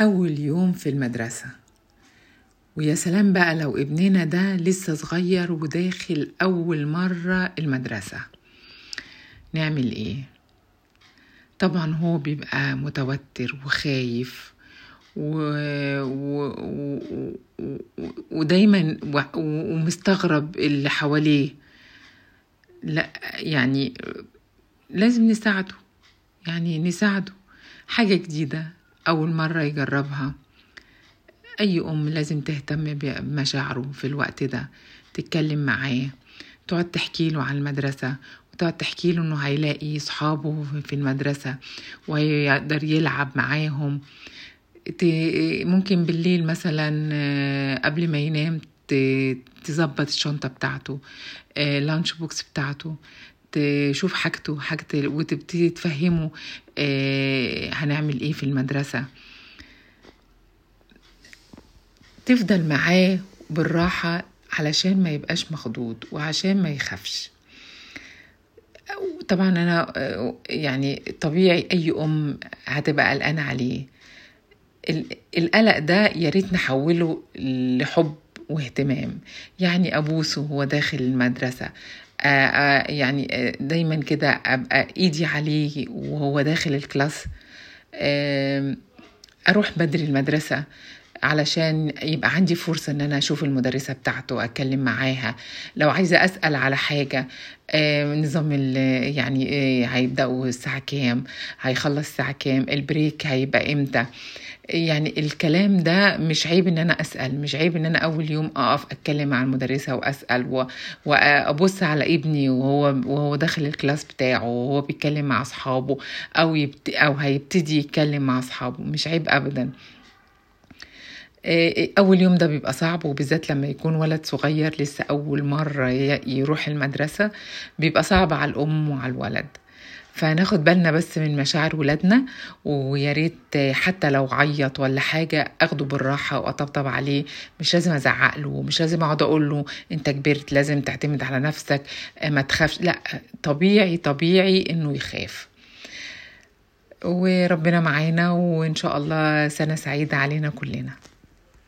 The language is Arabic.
أول يوم في المدرسة. ويا سلام بقى لو ابننا ده لسه صغير وداخل أول مرة المدرسة. نعمل إيه؟ طبعا هو بيبقى متوتر وخايف و... و... و... ودايما و... ومستغرب اللي حواليه. لا يعني لازم نساعده يعني نساعده. حاجة جديدة أول مرة يجربها. أي أم لازم تهتم بمشاعره في الوقت ده تتكلم معاه تقعد تحكي له عن المدرسة وتقعد تحكي له إنه هيلاقي صحابه في المدرسة ويقدر يلعب معاهم. ممكن بالليل مثلا قبل ما ينام تظبط الشنطة بتاعته اللانش بوكس بتاعته تشوف حاجته حاجته وتبتدي تفهمه هنعمل إيه في المدرسة. تفضل معاه بالراحة علشان ما يبقاش مخضوض وعشان ما يخافش. طبعا أنا يعني طبيعي أي أم هتبقى قلقانة عليه. القلق ده يا ريت نحوله لحب واهتمام. يعني أبوسه وهو داخل المدرسة. آآ آآ يعني دايما كده أبقى إيدي عليه وهو داخل ال class. أروح بدري المدرسة. علشان يبقى عندي فرصة إن أنا أشوف المدرسة بتاعته وأتكلم معاها. لو عايزة أسأل على حاجة نظام يعني هيبدأوا الساعة كام؟ هيخلص الساعة كام؟ ال break هيبقى إمتى؟ يعني الكلام ده مش عيب إن أنا أسأل مش عيب إن أنا أول يوم أقف أتكلم مع المدرسة وأسأل و... وأبص على ابني وهو وهو داخل الكلاس بتاعه وهو بيتكلم مع أصحابه أو يبت... أو هيبتدي يتكلم مع أصحابه. مش عيب ابدا. أول يوم ده بيبقى صعب وبالذات لما يكون ولد صغير لسه أول مرة يروح المدرسة بيبقى صعب على الأم وعلى الولد. فناخد بالنا بس من مشاعر ولادنا ويا ريت حتى لو عيط ولا حاجة أخده بالراحة وأطبطب عليه. مش لازم أزعق له مش لازم أقعد أقول له أنت كبرت لازم تعتمد على نفسك ما تخافش. لا طبيعي طبيعي إنه يخاف. وربنا معانا وإن شاء الله سنة سعيدة علينا كلنا.